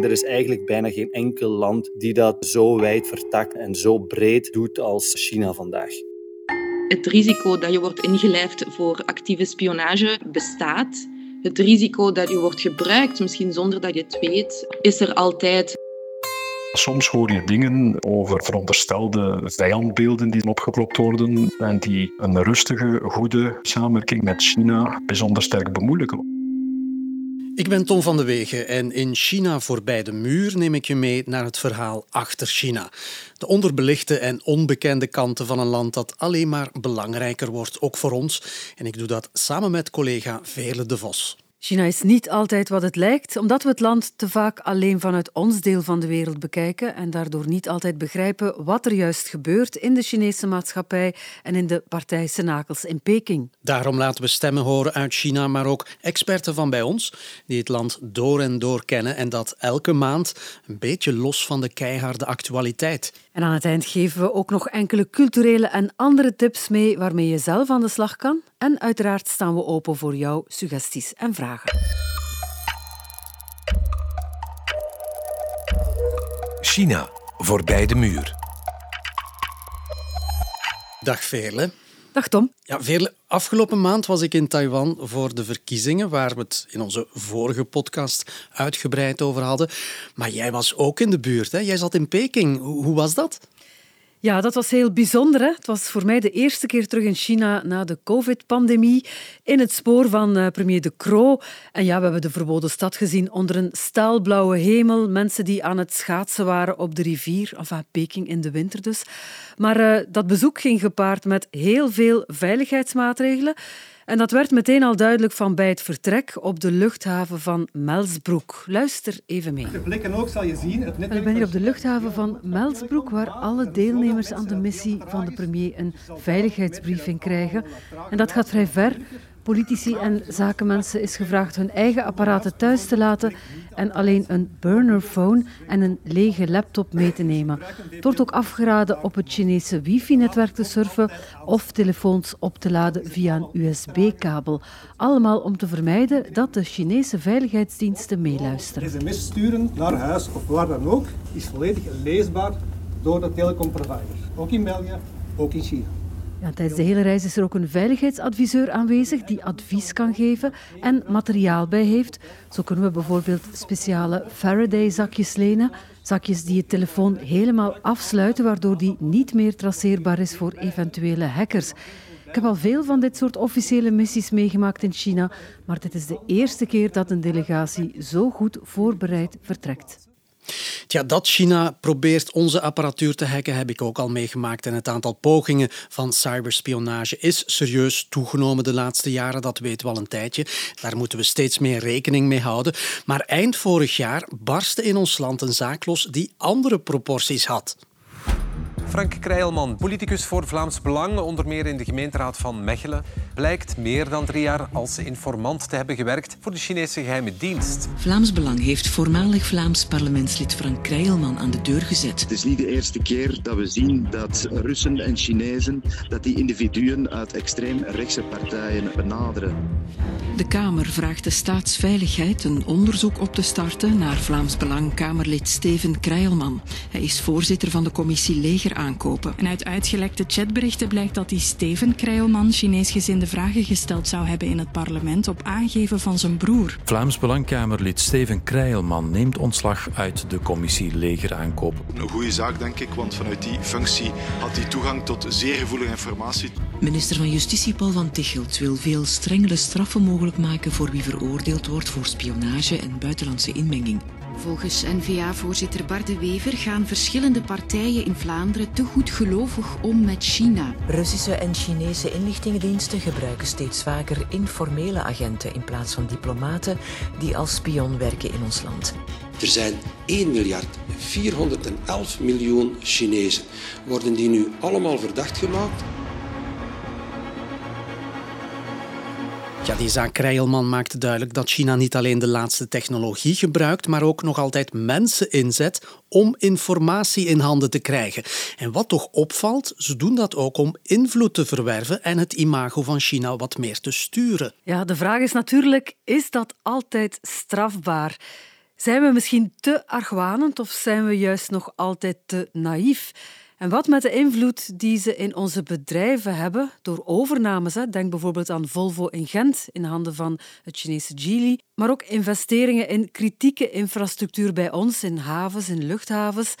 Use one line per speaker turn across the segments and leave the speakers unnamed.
Er is eigenlijk bijna geen enkel land die dat zo wijd vertakt en zo breed doet als China vandaag.
Het risico dat je wordt ingelijfd voor actieve spionage bestaat. Het risico dat je wordt gebruikt, misschien zonder dat je het weet, is er altijd.
Soms hoor je dingen over veronderstelde vijandbeelden die opgeklopt worden en die een rustige, goede samenwerking met China bijzonder sterk bemoeilijken.
Ik ben Tom van de Wegen en in China voorbij de muur neem ik je mee naar het verhaal achter China. De onderbelichte en onbekende kanten van een land dat alleen maar belangrijker wordt, ook voor ons. En ik doe dat samen met collega Veerle de Vos.
China is niet altijd wat het lijkt, omdat we het land te vaak alleen vanuit ons deel van de wereld bekijken en daardoor niet altijd begrijpen wat er juist gebeurt in de Chinese maatschappij en in de partijsenakels in Peking.
Daarom laten we stemmen horen uit China, maar ook experten van bij ons, die het land door en door kennen en dat elke maand een beetje los van de keiharde actualiteit.
En aan het eind geven we ook nog enkele culturele en andere tips mee waarmee je zelf aan de slag kan. En uiteraard staan we open voor jouw suggesties en vragen.
China, voorbij de muur.
Dag Veerle.
Dag Tom.
Ja, Veerle, afgelopen maand was ik in Taiwan voor de verkiezingen, waar we het in onze vorige podcast uitgebreid over hadden. Maar jij was ook in de buurt, hè? Jij zat in Peking. Hoe was dat?
Ja, dat was heel bijzonder. Hè? Het was voor mij de eerste keer terug in China na de covid-pandemie. In het spoor van uh, premier De Croo. En ja, we hebben de verboden stad gezien onder een staalblauwe hemel. Mensen die aan het schaatsen waren op de rivier. Enfin, Peking in de winter dus. Maar uh, dat bezoek ging gepaard met heel veel veiligheidsmaatregelen. En dat werd meteen al duidelijk van bij het vertrek op de luchthaven van Melsbroek. Luister even mee.
De blikken ook zal je zien. Het
Ik ben hier op de luchthaven van Melsbroek, waar alle deelnemers aan de missie van de premier een veiligheidsbriefing krijgen. En dat gaat vrij ver. Politici en zakenmensen is gevraagd hun eigen apparaten thuis te laten en alleen een burnerphone en een lege laptop mee te nemen. Het wordt ook afgeraden op het Chinese wifi-netwerk te surfen of telefoons op te laden via een USB-kabel. Allemaal om te vermijden dat de Chinese veiligheidsdiensten meeluisteren.
Mis sturen naar huis of waar dan ook is volledig leesbaar door de telecomprovider. Ook in België, ook in China.
Tijdens de hele reis is er ook een veiligheidsadviseur aanwezig die advies kan geven en materiaal bij heeft. Zo kunnen we bijvoorbeeld speciale Faraday-zakjes lenen. Zakjes die je telefoon helemaal afsluiten, waardoor die niet meer traceerbaar is voor eventuele hackers. Ik heb al veel van dit soort officiële missies meegemaakt in China, maar dit is de eerste keer dat een delegatie zo goed voorbereid vertrekt.
Ja, dat China probeert onze apparatuur te hacken, heb ik ook al meegemaakt. En het aantal pogingen van cyberspionage is serieus toegenomen de laatste jaren. Dat weten we al een tijdje. Daar moeten we steeds meer rekening mee houden. Maar eind vorig jaar barstte in ons land een zaak los die andere proporties had.
Frank Krijlman, politicus voor Vlaams Belang, onder meer in de gemeenteraad van Mechelen, blijkt meer dan drie jaar als informant te hebben gewerkt voor de Chinese geheime dienst.
Vlaams Belang heeft voormalig Vlaams parlementslid Frank Krijlman aan de deur gezet.
Het is niet de eerste keer dat we zien dat Russen en Chinezen dat die individuen uit extreem rechtse partijen benaderen.
De Kamer vraagt de Staatsveiligheid een onderzoek op te starten naar Vlaams Belang Kamerlid Steven Krijlman. Hij is voorzitter van de commissie Leger aankopen.
En uit uitgelekte chatberichten blijkt dat die Steven Krijlman Chineesgezinde vragen gesteld zou hebben in het parlement op aangeven van zijn broer.
Vlaams Belangkamerlid Steven Krijlman neemt ontslag uit de commissie Leger aankopen.
Een goede zaak, denk ik, want vanuit die functie had hij toegang tot zeer gevoelige informatie.
Minister van Justitie Paul van Tichelt wil veel strengere straffen mogelijk maken voor wie veroordeeld wordt voor spionage en buitenlandse inmenging.
Volgens N-VA-voorzitter Bart de Wever gaan verschillende partijen in Vlaanderen te goedgelovig om met China.
Russische en Chinese inlichtingendiensten gebruiken steeds vaker informele agenten in plaats van diplomaten die als spion werken in ons land.
Er zijn 1 miljard 411 miljoen Chinezen. Worden die nu allemaal verdacht gemaakt?
Ja, die zaak Krijlman maakte duidelijk dat China niet alleen de laatste technologie gebruikt, maar ook nog altijd mensen inzet om informatie in handen te krijgen. En wat toch opvalt, ze doen dat ook om invloed te verwerven en het imago van China wat meer te sturen.
Ja, de vraag is natuurlijk, is dat altijd strafbaar? Zijn we misschien te argwanend of zijn we juist nog altijd te naïef? En wat met de invloed die ze in onze bedrijven hebben door overnames. Denk bijvoorbeeld aan Volvo in Gent in handen van het Chinese Geely. Maar ook investeringen in kritieke infrastructuur bij ons, in havens, in luchthavens.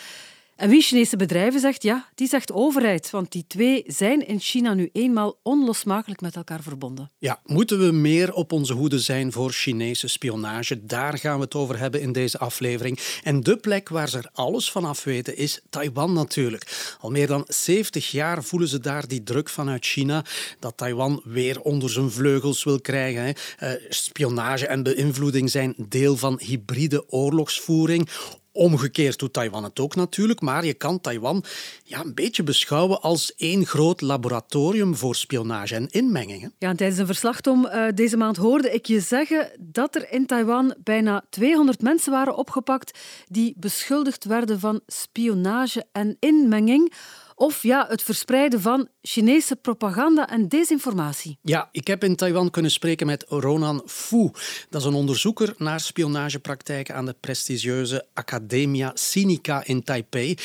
En wie Chinese bedrijven zegt, ja, die zegt overheid. Want die twee zijn in China nu eenmaal onlosmakelijk met elkaar verbonden.
Ja, moeten we meer op onze hoede zijn voor Chinese spionage? Daar gaan we het over hebben in deze aflevering. En de plek waar ze er alles van af weten is Taiwan natuurlijk. Al meer dan 70 jaar voelen ze daar die druk vanuit China dat Taiwan weer onder zijn vleugels wil krijgen. Uh, spionage en beïnvloeding zijn deel van hybride oorlogsvoering. Omgekeerd doet Taiwan het ook natuurlijk, maar je kan Taiwan ja, een beetje beschouwen als één groot laboratorium voor spionage en inmengingen.
Ja, tijdens een verslag, Tom, uh, deze maand hoorde ik je zeggen dat er in Taiwan bijna 200 mensen waren opgepakt die beschuldigd werden van spionage en inmenging of ja, het verspreiden van Chinese propaganda en desinformatie.
Ja, ik heb in Taiwan kunnen spreken met Ronan Fu. Dat is een onderzoeker naar spionagepraktijken aan de prestigieuze Academia Sinica in Taipei.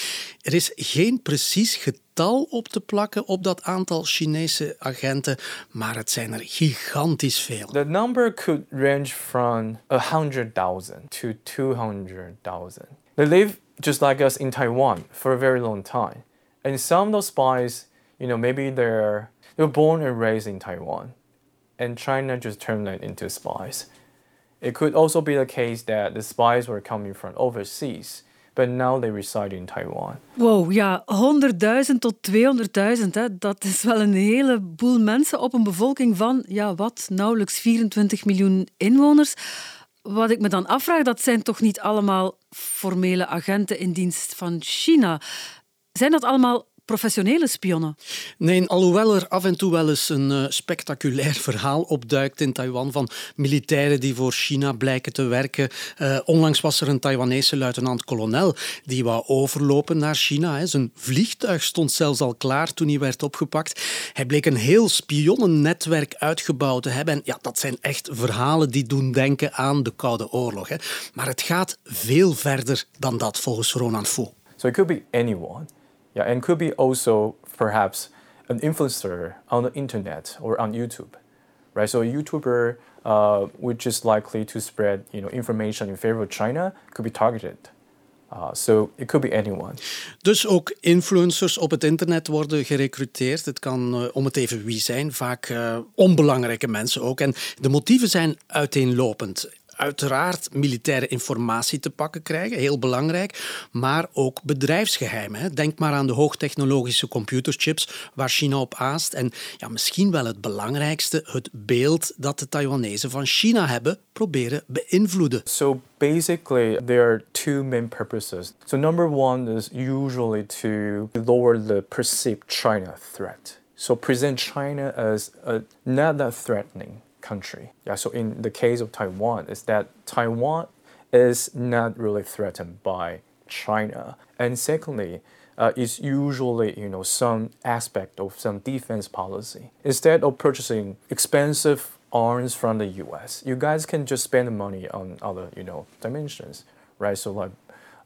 Er is geen precies getal op te plakken op dat aantal Chinese agenten, maar het zijn er gigantisch veel.
The number could range from 100,000 to 200,000. They live just like us in Taiwan for a very long time. And some of those spies, you know, maybe they're they were born and raised in Taiwan, and China just turned them into spies. It could also be the case that the spies were coming from overseas, but now they reside in Taiwan.
Wow, ja, 100.000 tot 200.000, dat is wel een heleboel mensen op een bevolking van, ja, wat, nauwelijks 24 miljoen inwoners. Wat ik me dan afvraag, dat zijn toch niet allemaal formele agenten in dienst van China? Zijn dat allemaal professionele spionnen?
Nee, alhoewel er af en toe wel eens een uh, spectaculair verhaal opduikt in Taiwan van militairen die voor China blijken te werken. Uh, onlangs was er een Taiwanese luitenant-kolonel die wou overlopen naar China. Hè. Zijn vliegtuig stond zelfs al klaar toen hij werd opgepakt. Hij bleek een heel spionnennetwerk uitgebouwd te hebben. En ja, dat zijn echt verhalen die doen denken aan de Koude Oorlog. Hè. Maar het gaat veel verder dan dat volgens Ronan Fu.
So it could be anyone. Yeah, and could be also perhaps an influencer on the internet or on YouTube, right? So a YouTuber, uh, which is likely to spread, you know, information in favor of China, could be targeted. Uh, so it could be anyone.
Dus ook influencers op het internet worden gerecruiteerd. Het kan uh, om het even wie zijn, vaak uh, onbelangrijke mensen ook. En de motieven zijn uiteenlopend uiteraard militaire informatie te pakken krijgen, heel belangrijk, maar ook bedrijfsgeheimen. Denk maar aan de hoogtechnologische computerchips waar China op aast. En ja, misschien wel het belangrijkste, het beeld dat de Taiwanese van China hebben proberen beïnvloeden.
So basically there are two main purposes. So number one is usually to lower the perceived China threat. So present China as a, not that threatening country. Yeah, so in the case of Taiwan, is that Taiwan is not really threatened by China. And secondly, uh, is usually you know some aspect of some defense policy. Instead of purchasing expensive arms from the U.S., you guys can just spend the money on other you know dimensions, right? So like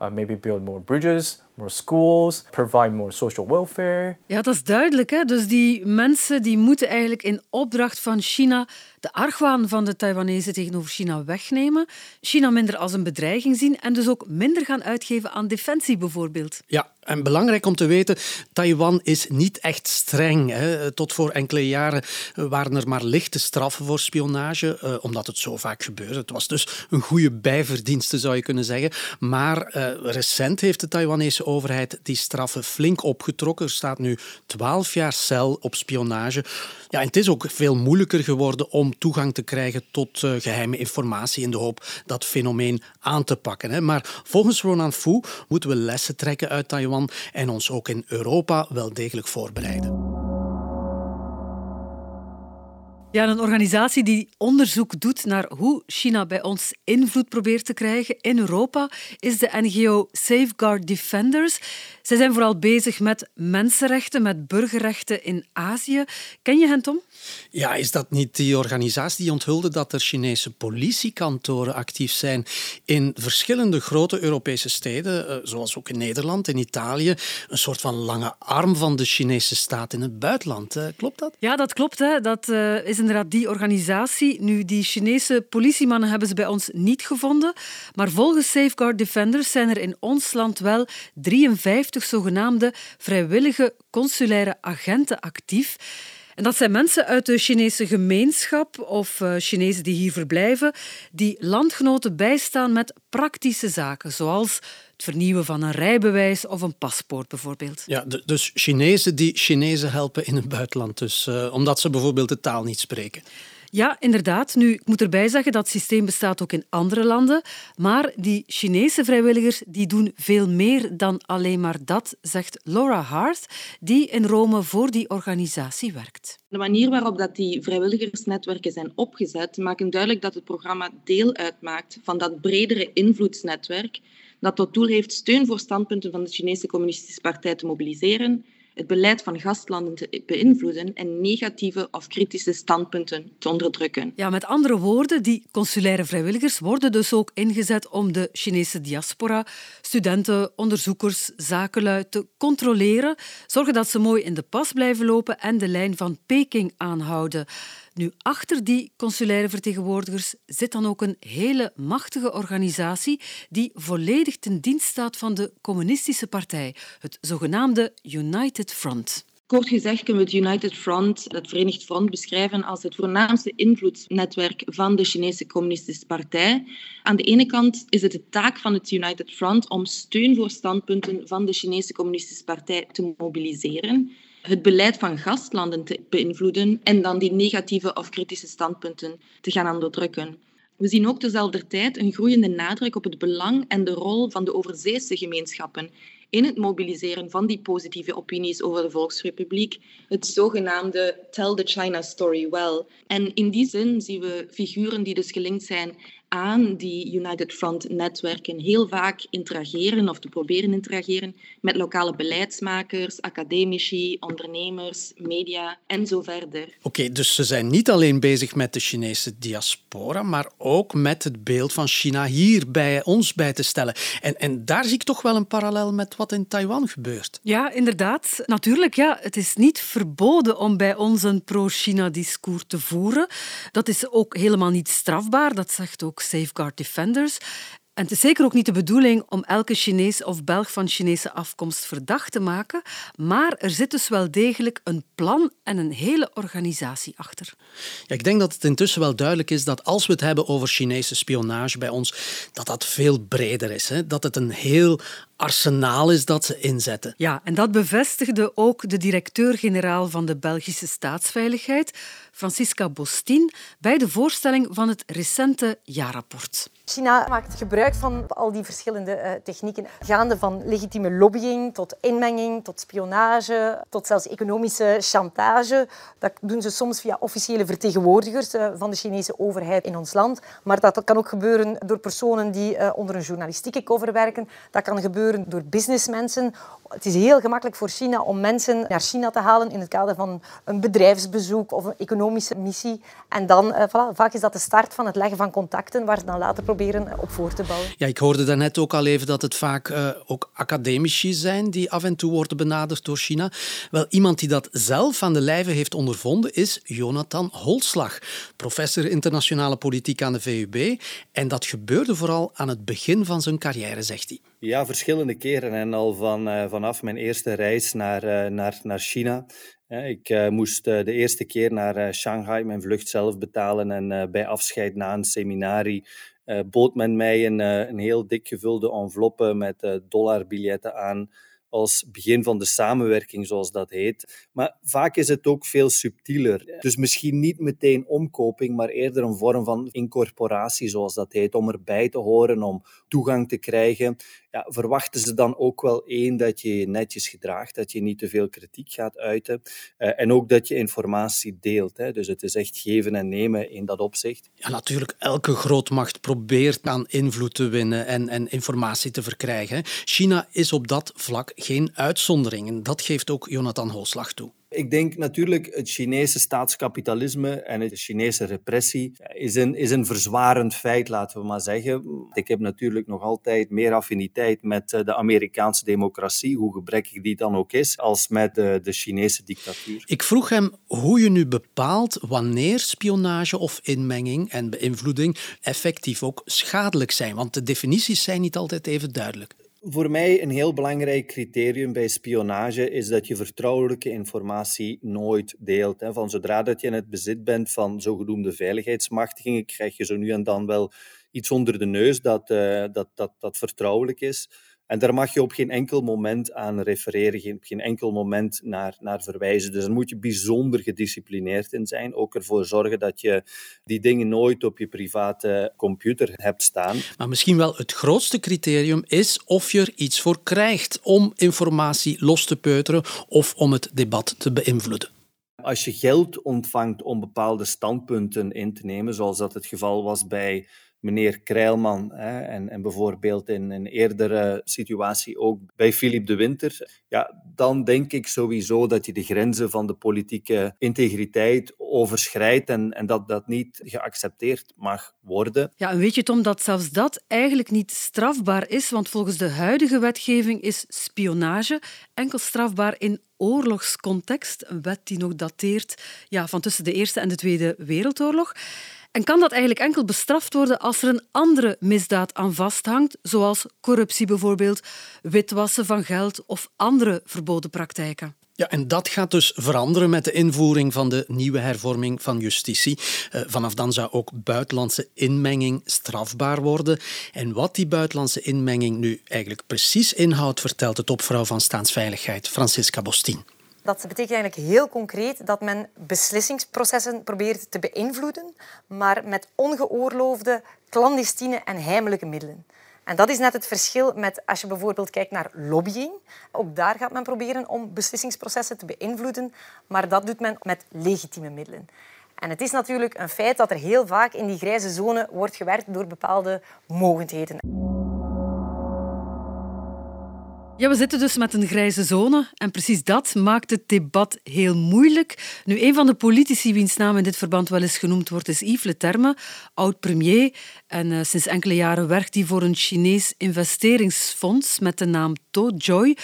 uh, maybe build more bridges, more schools, provide more social welfare.
Ja, dat is duidelijk. Hè? Dus die mensen die moeten eigenlijk in opdracht van China de argwaan van de Taiwanese tegenover China wegnemen, China minder als een bedreiging zien en dus ook minder gaan uitgeven aan defensie bijvoorbeeld.
Ja, en belangrijk om te weten, Taiwan is niet echt streng. Hè. Tot voor enkele jaren waren er maar lichte straffen voor spionage, eh, omdat het zo vaak gebeurde. Het was dus een goede bijverdienste, zou je kunnen zeggen. Maar eh, recent heeft de Taiwanese overheid die straffen flink opgetrokken. Er staat nu 12 jaar cel op spionage. Ja, en het is ook veel moeilijker geworden om toegang te krijgen tot uh, geheime informatie in de hoop dat fenomeen aan te pakken. Hè. Maar volgens Ronan Fu moeten we lessen trekken uit Taiwan en ons ook in Europa wel degelijk voorbereiden.
Ja, een organisatie die onderzoek doet naar hoe China bij ons invloed probeert te krijgen in Europa is de NGO Safeguard Defenders. Zij zijn vooral bezig met mensenrechten, met burgerrechten in Azië. Ken je hen, Tom?
Ja, is dat niet die organisatie die onthulde dat er Chinese politiekantoren actief zijn in verschillende grote Europese steden, eh, zoals ook in Nederland, in Italië, een soort van lange arm van de Chinese staat in het buitenland. Eh, klopt dat?
Ja, dat klopt. Hè. Dat uh, is inderdaad die organisatie. Nu, die Chinese politiemannen hebben ze bij ons niet gevonden, maar volgens Safeguard Defenders zijn er in ons land wel 53 zogenaamde vrijwillige consulaire agenten actief. En dat zijn mensen uit de Chinese gemeenschap of uh, Chinezen die hier verblijven, die landgenoten bijstaan met praktische zaken, zoals het vernieuwen van een rijbewijs of een paspoort bijvoorbeeld.
Ja, dus Chinezen die Chinezen helpen in het buitenland, dus, uh, omdat ze bijvoorbeeld de taal niet spreken.
Ja, inderdaad. Nu, ik moet erbij zeggen dat het systeem bestaat ook in andere landen. Maar die Chinese vrijwilligers die doen veel meer dan alleen maar dat, zegt Laura Hart, die in Rome voor die organisatie werkt.
De manier waarop dat die vrijwilligersnetwerken zijn opgezet, maakt duidelijk dat het programma deel uitmaakt van dat bredere invloedsnetwerk dat tot doel heeft steun voor standpunten van de Chinese Communistische Partij te mobiliseren het beleid van gastlanden te beïnvloeden en negatieve of kritische standpunten te onderdrukken.
Ja, met andere woorden, die consulaire vrijwilligers worden dus ook ingezet om de Chinese diaspora, studenten, onderzoekers, zakenlui te controleren, zorgen dat ze mooi in de pas blijven lopen en de lijn van Peking aanhouden. Nu, achter die consulaire vertegenwoordigers zit dan ook een hele machtige organisatie die volledig ten dienst staat van de communistische partij, het zogenaamde United Front.
Kort gezegd kunnen we het United Front, het Verenigd Front, beschrijven als het voornaamste invloedsnetwerk van de Chinese Communistische Partij. Aan de ene kant is het de taak van het United Front om steun voor standpunten van de Chinese Communistische Partij te mobiliseren het beleid van gastlanden te beïnvloeden en dan die negatieve of kritische standpunten te gaan onderdrukken. We zien ook tezelfde tijd een groeiende nadruk op het belang en de rol van de overzeese gemeenschappen in het mobiliseren van die positieve opinies over de Volksrepubliek, het zogenaamde Tell the China Story Well. En in die zin zien we figuren die dus gelinkt zijn aan die United Front-netwerken heel vaak interageren of te proberen interageren met lokale beleidsmakers, academici, ondernemers, media en zo verder.
Oké, dus ze zijn niet alleen bezig met de Chinese diaspora, maar ook met het beeld van China hier bij ons bij te stellen. En, en daar zie ik toch wel een parallel met wat in Taiwan gebeurt.
Ja, inderdaad. Natuurlijk, ja, het is niet verboden om bij ons een pro-China-discours te voeren. Dat is ook helemaal niet strafbaar, dat zegt ook Safeguard Defenders. En het is zeker ook niet de bedoeling om elke Chinees of Belg van Chinese afkomst verdacht te maken, maar er zit dus wel degelijk een plan en een hele organisatie achter.
Ja, ik denk dat het intussen wel duidelijk is dat als we het hebben over Chinese spionage bij ons, dat dat veel breder is. Hè? Dat het een heel arsenaal is dat ze inzetten.
Ja, en dat bevestigde ook de directeur-generaal van de Belgische staatsveiligheid, Francisca Bostin, bij de voorstelling van het recente jaarrapport.
China maakt gebruik van al die verschillende uh, technieken, gaande van legitieme lobbying tot inmenging, tot spionage, tot zelfs economische chantage. Dat doen ze soms via officiële vertegenwoordigers uh, van de Chinese overheid in ons land. Maar dat kan ook gebeuren door personen die uh, onder een journalistieke cover werken. Dat kan door businessmensen. Het is heel gemakkelijk voor China om mensen naar China te halen in het kader van een bedrijfsbezoek of een economische missie. En dan, voilà, vaak is dat de start van het leggen van contacten, waar ze dan later proberen op voor te bouwen.
Ja, ik hoorde daarnet ook al even dat het vaak uh, ook academici zijn die af en toe worden benaderd door China. Wel, iemand die dat zelf aan de lijve heeft ondervonden is Jonathan Holslag, professor internationale politiek aan de VUB. En dat gebeurde vooral aan het begin van zijn carrière, zegt hij.
Ja, verschillende keren. En al van, uh, vanaf mijn eerste reis naar, uh, naar, naar China. Ik uh, moest de eerste keer naar Shanghai mijn vlucht zelf betalen. En bij afscheid na een seminarie bood men mij een, een heel dik gevulde enveloppe met dollarbiljetten aan als begin van de samenwerking, zoals dat heet. Maar vaak is het ook veel subtieler. Dus misschien niet meteen omkoping, maar eerder een vorm van incorporatie, zoals dat heet, om erbij te horen, om toegang te krijgen. Ja, verwachten ze dan ook wel één dat je je netjes gedraagt, dat je niet te veel kritiek gaat uiten uh, en ook dat je informatie deelt. Hè. Dus het is echt geven en nemen in dat opzicht.
Ja, natuurlijk, elke grootmacht probeert aan invloed te winnen en, en informatie te verkrijgen. China is op dat vlak geen uitzondering en dat geeft ook Jonathan Hooslag toe.
Ik denk natuurlijk het Chinese staatskapitalisme en de Chinese repressie is een, is een verzwarend feit, laten we maar zeggen. Ik heb natuurlijk nog altijd meer affiniteit met eh, de Amerikaanse democratie, hoe gebrekkig die dan ook is, als met de, de Chinese dictatuur.
Ik vroeg hem hoe je nu bepaalt wanneer spionage of inmenging en beïnvloeding effectief ook schadelijk zijn, want de definities zijn niet altijd even duidelijk.
Voor mij een heel belangrijk criterium bij spionage is dat je vertrouwelijke informatie nooit deelt. Van zodra dat je in het bezit bent van zogenoemde veiligheidsmachtigingen, krijg je zo nu en dan wel iets onder de neus dat, uh, dat, dat, dat vertrouwelijk is. En daar mag je op geen enkel moment aan refereren, op geen enkel moment naar, naar verwijzen. Dus daar moet je bijzonder gedisciplineerd in zijn. Ook ervoor zorgen dat je die dingen nooit op je private computer hebt staan.
Maar misschien wel het grootste criterium is of je er iets voor krijgt om informatie los te peuteren of om het debat te beïnvloeden.
Als je geld ontvangt om bepaalde standpunten in te nemen, zoals dat het geval was bij meneer Krijlman hè, en, en bijvoorbeeld in een eerdere situatie ook bij Philippe de Winter, ja, dan denk ik sowieso dat je de grenzen van de politieke integriteit overschrijdt en, en dat dat niet geaccepteerd mag worden.
Ja, en weet je Tom, dat zelfs dat eigenlijk niet strafbaar is, want volgens de huidige wetgeving is spionage enkel strafbaar in oorlogscontext, een wet die nog dateert ja, van tussen de Eerste en de Tweede Wereldoorlog. En kan dat eigenlijk enkel bestraft worden als er een andere misdaad aan vasthangt, zoals corruptie bijvoorbeeld, witwassen van geld of andere verboden praktijken?
Ja, en dat gaat dus veranderen met de invoering van de nieuwe hervorming van justitie. Uh, vanaf dan zou ook buitenlandse inmenging strafbaar worden. En wat die buitenlandse inmenging nu eigenlijk precies inhoudt, vertelt de topvrouw van Staatsveiligheid, Francisca Bostin.
Dat betekent eigenlijk heel concreet dat men beslissingsprocessen probeert te beïnvloeden, maar met ongeoorloofde, clandestine en heimelijke middelen. En dat is net het verschil met als je bijvoorbeeld kijkt naar lobbying. Ook daar gaat men proberen om beslissingsprocessen te beïnvloeden, maar dat doet men met legitieme middelen. En het is natuurlijk een feit dat er heel vaak in die grijze zone wordt gewerkt door bepaalde mogendheden.
Ja, we zitten dus met een grijze zone en precies dat maakt het debat heel moeilijk. Nu, een van de politici wiens naam in dit verband wel eens genoemd wordt, is Yves Le Terme, oud-premier. En uh, sinds enkele jaren werkt hij voor een Chinees investeringsfonds met de naam Tojoy.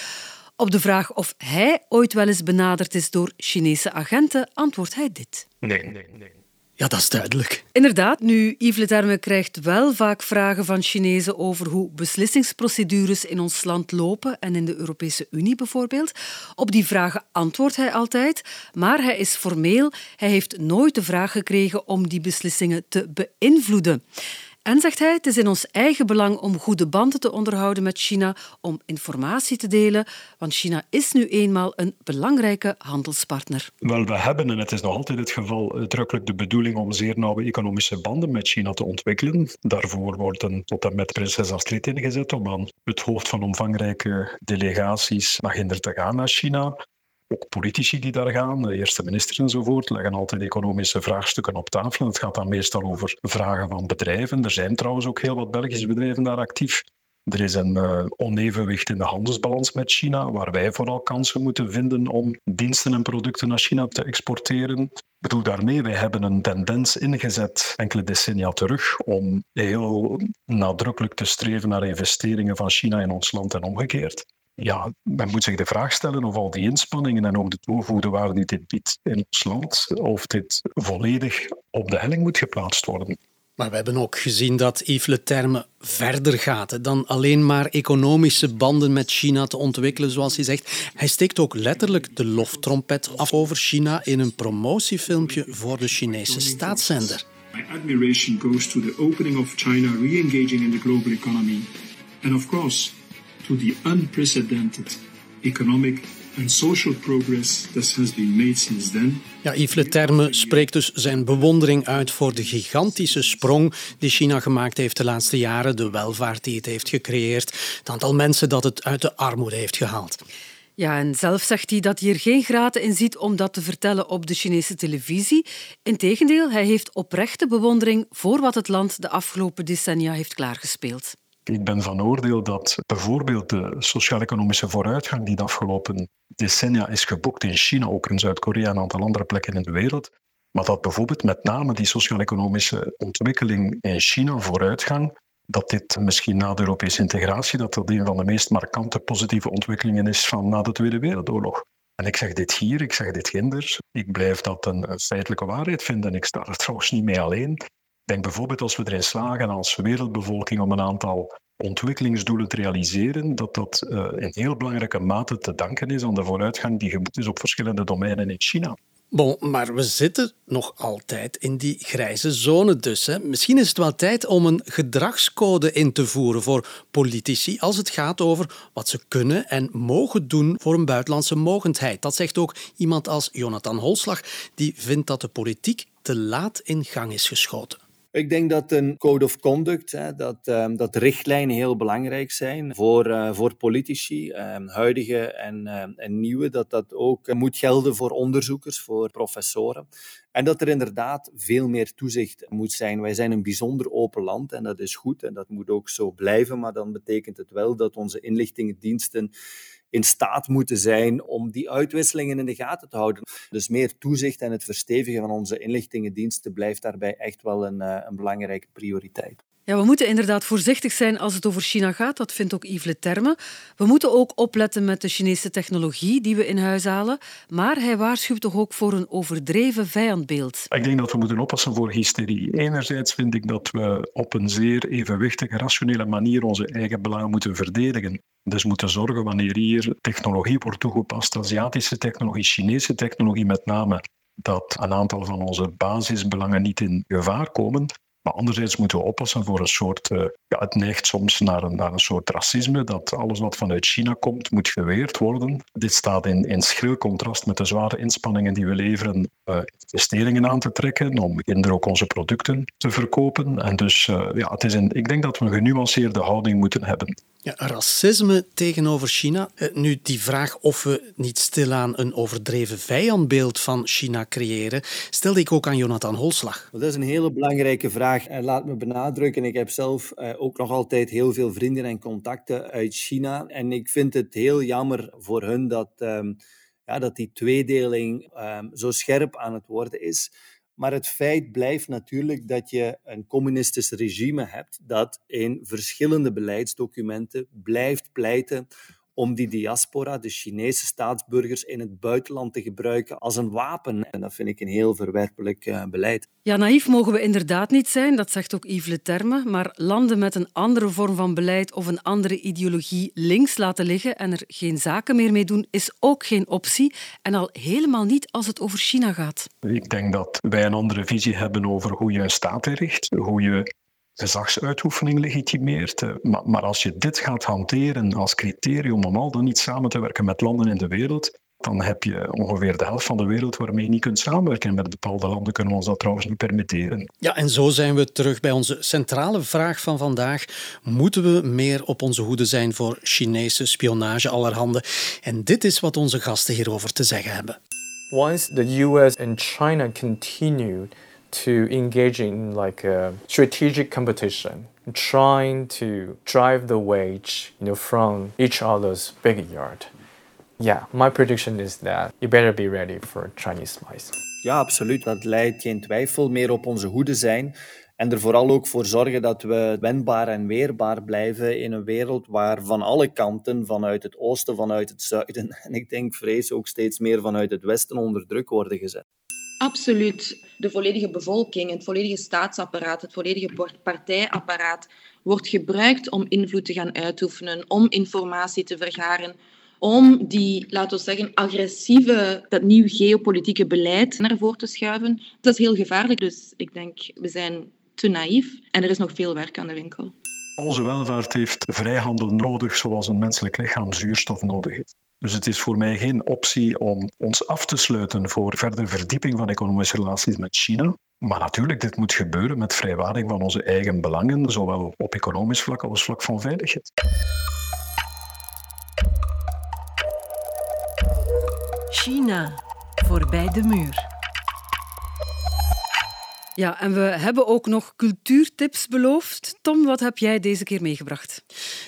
Op de vraag of hij ooit wel eens benaderd is door Chinese agenten, antwoordt hij dit.
Nee, nee, nee.
Ja, dat is duidelijk.
Inderdaad, nu Yves Le Terme krijgt wel vaak vragen van Chinezen over hoe beslissingsprocedures in ons land lopen en in de Europese Unie bijvoorbeeld. Op die vragen antwoordt hij altijd, maar hij is formeel. Hij heeft nooit de vraag gekregen om die beslissingen te beïnvloeden. En zegt hij, het is in ons eigen belang om goede banden te onderhouden met China, om informatie te delen, want China is nu eenmaal een belangrijke handelspartner.
Wel, we hebben, en het is nog altijd het geval, uitdrukkelijk de bedoeling om zeer nauwe economische banden met China te ontwikkelen. Daarvoor worden tot en met prinses Astrid ingezet om aan het hoofd van omvangrijke delegaties naar te gaan naar China ook politici die daar gaan, de eerste minister enzovoort, leggen altijd economische vraagstukken op tafel. Het gaat dan meestal over vragen van bedrijven. Er zijn trouwens ook heel wat Belgische bedrijven daar actief. Er is een uh, onevenwicht in de handelsbalans met China, waar wij vooral kansen moeten vinden om diensten en producten naar China te exporteren. Ik bedoel daarmee, wij hebben een tendens ingezet enkele decennia terug om heel nadrukkelijk te streven naar investeringen van China in ons land en omgekeerd ja, men moet zich de vraag stellen of al die inspanningen en ook de toegevoegde waarde die dit biedt in ons land, of dit volledig op de helling moet geplaatst worden.
Maar we hebben ook gezien dat Yves Le Terme verder gaat dan alleen maar economische banden met China te ontwikkelen, zoals hij zegt. Hij steekt ook letterlijk de loftrompet af over China in een promotiefilmpje voor de Chinese staatszender.
My admiration goes to the opening of China re-engaging in the global economy. And of course, to the unprecedented economic and social progress that has been made since then.
Ja, Yves Le Terme spreekt dus zijn bewondering uit voor de gigantische sprong die China gemaakt heeft de laatste jaren, de welvaart die het heeft gecreëerd, het aantal mensen dat het uit de armoede heeft gehaald.
Ja, en zelf zegt hij dat hij er geen graten in ziet om dat te vertellen op de Chinese televisie. Integendeel, hij heeft oprechte bewondering voor wat het land de afgelopen decennia heeft klaargespeeld.
Ik ben van oordeel dat bijvoorbeeld de sociaal-economische vooruitgang die de afgelopen decennia is geboekt in China, ook in Zuid-Korea en een aantal andere plekken in de wereld, maar dat bijvoorbeeld met name die sociaal-economische ontwikkeling in China, vooruitgang, dat dit misschien na de Europese integratie, dat dat een van de meest markante positieve ontwikkelingen is van na de Tweede Wereldoorlog. En ik zeg dit hier, ik zeg dit ginder. Ik blijf dat een feitelijke waarheid vinden. Ik sta er trouwens niet mee alleen. Denk bijvoorbeeld als we erin slagen als wereldbevolking om een aantal ontwikkelingsdoelen te realiseren, dat dat uh, in heel belangrijke mate te danken is aan de vooruitgang die geboekt is op verschillende domeinen in China.
Bon, maar we zitten nog altijd in die grijze zone dus. Hè. Misschien is het wel tijd om een gedragscode in te voeren voor politici als het gaat over wat ze kunnen en mogen doen voor een buitenlandse mogendheid. Dat zegt ook iemand als Jonathan Holslag, die vindt dat de politiek te laat in gang is geschoten.
Ik denk dat een code of conduct, hè, dat, um, dat richtlijnen heel belangrijk zijn voor, uh, voor politici, um, huidige en, uh, en nieuwe, dat dat ook uh, moet gelden voor onderzoekers, voor professoren. En dat er inderdaad veel meer toezicht moet zijn. Wij zijn een bijzonder open land en dat is goed en dat moet ook zo blijven, maar dan betekent het wel dat onze inlichtingendiensten in staat moeten zijn om die uitwisselingen in de gaten te houden. Dus meer toezicht en het verstevigen van onze inlichtingendiensten blijft daarbij echt wel een, een belangrijke prioriteit.
Ja, we moeten inderdaad voorzichtig zijn als het over China gaat. Dat vindt ook Yves Le Terme. We moeten ook opletten met de Chinese technologie die we in huis halen. Maar hij waarschuwt toch ook voor een overdreven vijandbeeld.
Ik denk dat we moeten oppassen voor hysterie. Enerzijds vind ik dat we op een zeer evenwichtige, rationele manier onze eigen belangen moeten verdedigen. Dus moeten zorgen wanneer hier technologie wordt toegepast, Aziatische technologie, Chinese technologie met name, dat een aantal van onze basisbelangen niet in gevaar komen. Maar anderzijds moeten we oppassen voor een soort. Uh, ja, het neigt soms naar een, naar een soort racisme, dat alles wat vanuit China komt, moet geweerd worden. Dit staat in, in schril contrast met de zware inspanningen die we leveren uh, investeringen aan te trekken, om kinder ook onze producten te verkopen. En dus uh, ja, het is een, ik denk dat we een genuanceerde houding moeten hebben.
Ja, racisme tegenover China. Nu, die vraag of we niet stilaan een overdreven vijandbeeld van China creëren, stelde ik ook aan Jonathan Holslag.
Dat is een hele belangrijke vraag. En laat me benadrukken, ik heb zelf ook nog altijd heel veel vrienden en contacten uit China. En ik vind het heel jammer voor hun dat, um, ja, dat die tweedeling um, zo scherp aan het worden is. Maar het feit blijft natuurlijk dat je een communistisch regime hebt dat in verschillende beleidsdocumenten blijft pleiten om die diaspora, de Chinese staatsburgers, in het buitenland te gebruiken als een wapen. En dat vind ik een heel verwerpelijk uh, beleid.
Ja, naïef mogen we inderdaad niet zijn, dat zegt ook Yves Le Terme. Maar landen met een andere vorm van beleid of een andere ideologie links laten liggen en er geen zaken meer mee doen, is ook geen optie. En al helemaal niet als het over China gaat.
Ik denk dat wij een andere visie hebben over hoe je een staat inricht, hoe je gezagsuitoefening legitimeert. Maar, maar als je dit gaat hanteren als criterium om al dan niet samen te werken met landen in de wereld, dan heb je ongeveer de helft van de wereld waarmee je niet kunt samenwerken. Met bepaalde landen kunnen we ons dat trouwens niet permitteren.
Ja, en zo zijn we terug bij onze centrale vraag van vandaag. Moeten we meer op onze hoede zijn voor Chinese spionage allerhande? En dit is wat onze gasten hierover te zeggen hebben.
Once the US and China continued to engage in like a strategic competition, trying to drive the wage, you know, from each other's backyard. Yeah, my prediction is that you better be ready for Chinese spies.
Ja, absoluut. Dat leidt geen twijfel meer op onze hoede zijn. En er vooral ook voor zorgen dat we wendbaar en weerbaar blijven in een wereld waar van alle kanten, vanuit het oosten, vanuit het zuiden en ik denk vrees ook steeds meer vanuit het westen onder druk worden gezet.
Absoluut. De volledige bevolking, het volledige staatsapparaat, het volledige partijapparaat wordt gebruikt om invloed te gaan uitoefenen, om informatie te vergaren, om die, laten we zeggen, agressieve, dat nieuw geopolitieke beleid naar voren te schuiven. Dat is heel gevaarlijk, dus ik denk, we zijn te naïef en er is nog veel werk aan de winkel.
Onze welvaart heeft vrijhandel nodig zoals een menselijk lichaam zuurstof nodig heeft. Dus het is voor mij geen optie om ons af te sluiten voor verdere verdieping van economische relaties met China. Maar natuurlijk, dit moet gebeuren met vrijwaring van onze eigen belangen, zowel op economisch vlak als vlak van veiligheid.
China, voorbij de muur. Ja, en we hebben ook nog cultuurtips beloofd. Tom, wat heb jij deze keer meegebracht?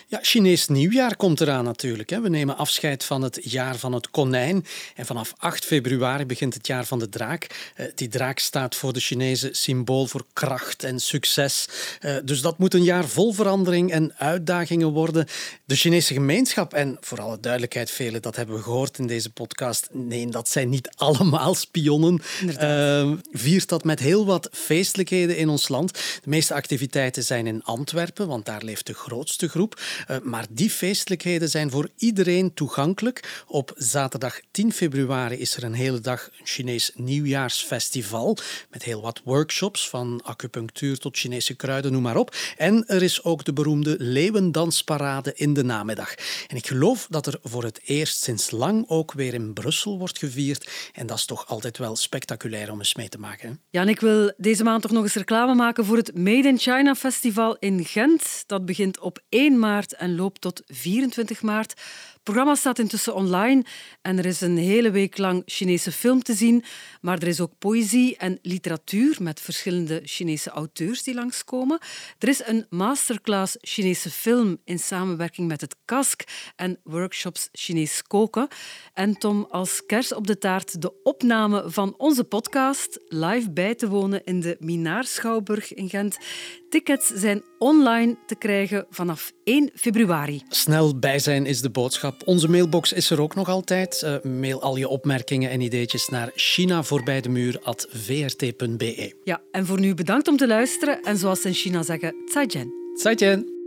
Ja, Chinees nieuwjaar komt eraan natuurlijk. We nemen afscheid van het jaar van het konijn. En vanaf 8 februari begint het jaar van de draak. Eh, die draak staat voor de Chinese symbool voor kracht en succes. Eh, dus dat moet een jaar vol verandering en uitdagingen worden. De Chinese gemeenschap, en voor alle duidelijkheid, velen, dat hebben we gehoord in deze podcast. Nee, dat zijn niet allemaal spionnen. Uh, viert dat met heel wat feestelijkheden in ons land. De meeste activiteiten zijn in Antwerpen, want daar leeft de grootste groep. Eh, maar die feestelijkheden zijn voor iedereen toegankelijk. Op zaterdag 10 februari is er een hele dag een Chinees nieuwjaarsfestival met heel wat workshops, van acupunctuur tot Chinese kruiden, noem maar op. En er is ook de beroemde Leeuwendansparade in de namiddag. En ik geloof dat er voor het eerst sinds lang ook weer in Brussel wordt gevierd. En dat is toch altijd wel spectaculair om eens mee te maken.
En ik wil deze maand toch nog eens reclame maken voor het Made in China Festival in Gent. Dat begint op 1 maart en loopt tot 24 maart. Programma staat intussen online en er is een hele week lang Chinese film te zien. Maar er is ook poëzie en literatuur met verschillende Chinese auteurs die langskomen. Er is een masterclass Chinese film in samenwerking met het KASK en workshops Chinees koken. En Tom, als kers op de taart de opname van onze podcast live bij te wonen in de Minaar Schouwburg in Gent. Tickets zijn online te krijgen vanaf 1 februari.
Snel bij zijn is de boodschap. Boodschap. Onze mailbox is er ook nog altijd. Eh, mail al je opmerkingen en ideetjes naar China voorbij de muur vrt.be.
Ja, en voor nu bedankt om te luisteren. En zoals ze in China zeggen,
zaijian. Zaijian.